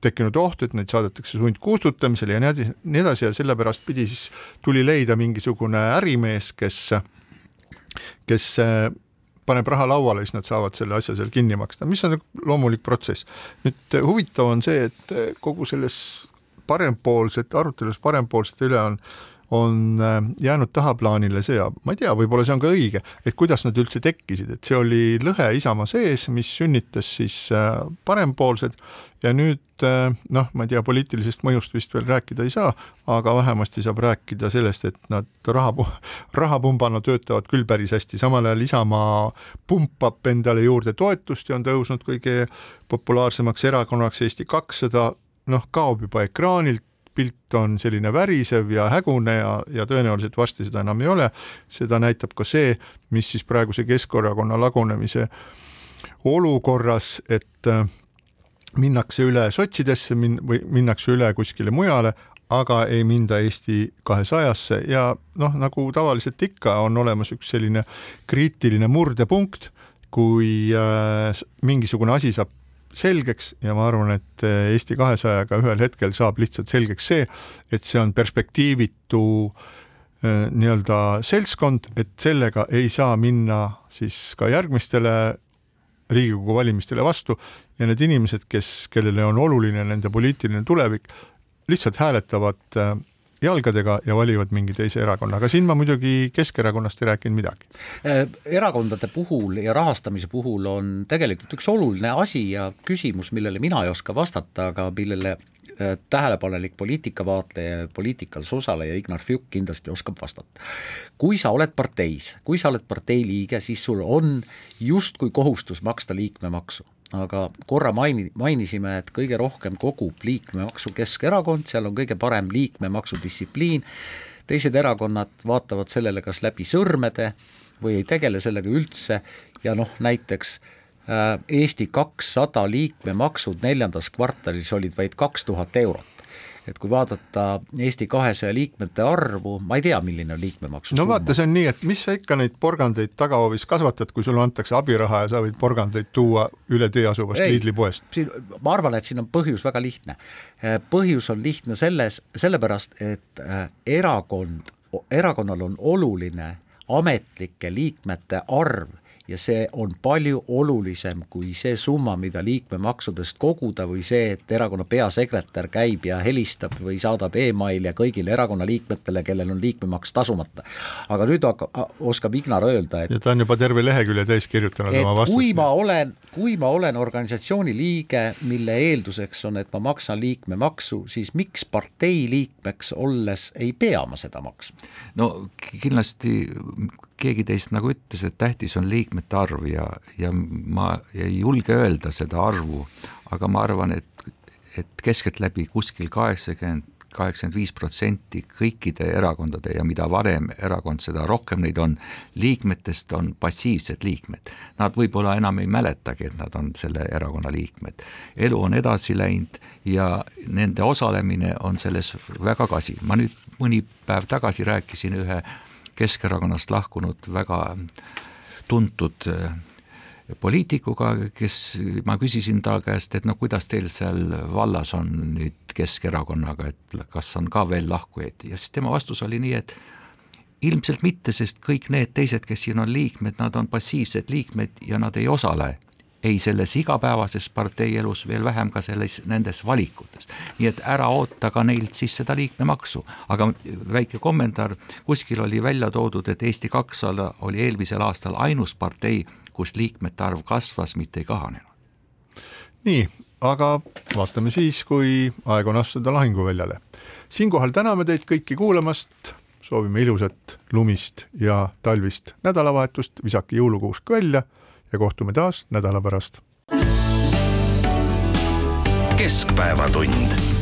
tekkinud oht, et neid saadetakse sundkustutamisele ja nii edasi, ja sellepärast pidi siis, tuli leida mingisugune ärimees, kes, kes eh, paneb raha lauale, siis nad saavad selle asja seal kinni maksta, mis on loomulik protsess. nüüd huvitav on see, et kogu selles parempoolsete arutelus parempoolsete üle on on äh, jäänud tahaplaanile see ja ma ei tea, võib-olla see on ka õige, et kuidas nad üldse tekkisid, et see oli lõhe Isamaa sees, mis sünnitas siis äh, parempoolsed ja nüüd äh, noh, ma ei tea, poliitilisest mõjust vist veel rääkida ei saa, aga vähemasti saab rääkida sellest, et nad raha, rahapumbana töötavad küll päris hästi, samal ajal Isamaa pumpab endale juurde toetust ja on tõusnud kõige populaarsemaks erakonnaks Eesti kakssada, noh, kaob juba ekraanilt, pilt on selline värisev ja hägune ja, ja tõenäoliselt varsti seda enam ei ole. seda näitab ka see, mis siis praeguse Keskerakonna lagunemise olukorras, et äh, minnakse üle sotsidesse min- või minnakse üle kuskile mujale, aga ei minda Eesti kahesajasse ja noh, nagu tavaliselt ikka, on olemas üks selline kriitiline murdepunkt, kui äh, mingisugune asi saab selgeks ja ma arvan, et eh, Eesti kahesajaga ühel hetkel saab lihtsalt selgeks see, et see on perspektiivitu eh, nii-öelda seltskond, et sellega ei saa minna siis ka järgmistele Riigikogu valimistele vastu ja need inimesed, kes, kellele on oluline nende poliitiline tulevik, lihtsalt hääletavad eh, jalgadega ja valivad mingi teise erakonna, aga siin ma muidugi Keskerakonnast ei rääkinud midagi. Äh, erakondade puhul ja rahastamise puhul on tegelikult üks oluline asi ja küsimus, millele mina ei oska vastata, aga millele äh, tähelepanelik poliitikavaatleja, poliitikas osaleja Ignar Fjuk kindlasti oskab vastata. kui sa oled parteis, kui sa oled partei liige, siis sul on justkui kohustus maksta liikmemaksu aga korra maini-, mainisime, et kõige rohkem kogub liikmemaksu Keskerakond, seal on kõige parem liikmemaksudistsipliin, teised erakonnad vaatavad sellele kas läbi sõrmede või ei tegele sellega üldse. Ja noh, näiteks äh, Eesti kakssada liikmemaksud neljandas kvartalis olid vaid kaks tuhat eurot et kui vaadata Eesti kahesaja liikmete arvu, ma ei tea, milline on liikmemaksu no summa. vaata, see on nii, et mis sa ikka neid porgandeid tagahoovis kasvatad, kui sulle antakse abiraha ja sa võid porgandeid tuua üle tee asuvast Lidli poest. siin, ma arvan, et siin on põhjus väga lihtne. Eh, põhjus on lihtne selles, sellepärast, et eh, erakond, erakonnal on oluline ametlike liikmete arv ja see on palju olulisem kui see summa, mida liikmemaksudest koguda või see, et erakonna peasekretär käib ja helistab või saadab emaili kõigile erakonna liikmetele, kellel on liikmemaks tasumata. aga nüüd oskab Ignar öelda, et ja ta on juba terve lehekülje täis kirjutanud oma vastust. kui ma olen, kui ma olen organisatsiooni liige, mille eelduseks on, et ma maksan liikmemaksu, siis miks partei liikmeks olles ei pea ma seda maksma? no kindlasti keegi teist nagu ütles, et tähtis on liikmete arv ja, ja ma ei julge öelda seda arvu, aga ma arvan, et, et keskeltläbi kuskil kaheksakümmend, kaheksakümmend viis protsenti kõikide erakondade ja mida varem erakond, seda rohkem neid on, liikmetest on passiivsed liikmed. Nad võib-olla enam ei mäletagi, et nad on selle erakonna liikmed. elu on edasi läinud ja nende osalemine on selles väga kasi. ma nüüd mõni päev tagasi rääkisin ühe Keskerakonnast lahkunud väga tuntud äh, poliitikuga, kes, ma küsisin ta käest, et no kuidas teil seal vallas on nüüd Keskerakonnaga, et kas on ka veel lahkujaid? Ja siis tema vastus oli nii, et ilmselt mitte, sest kõik need teised, kes siin on liikmed, nad on passiivsed liikmed ja nad ei osale ei selles igapäevases parteielus, veel vähem ka selles, nendes valikutes. nii et ära oota ka neilt siis seda liikmemaksu, aga väike kommentaar, kuskil oli välja toodud, et Eesti kakssada oli eelmisel aastal ainus partei, kus liikmete arv kasvas, mitte ei kahanenud. nii, aga vaatame siis, kui aeg on astuda lahinguväljale. siinkohal täname teid kõiki kuulamast, soovime ilusat lumist ja talvist nädalavahetust, visake jõulukuusk välja ja kohtume taas nädala pärast. keskpäevatund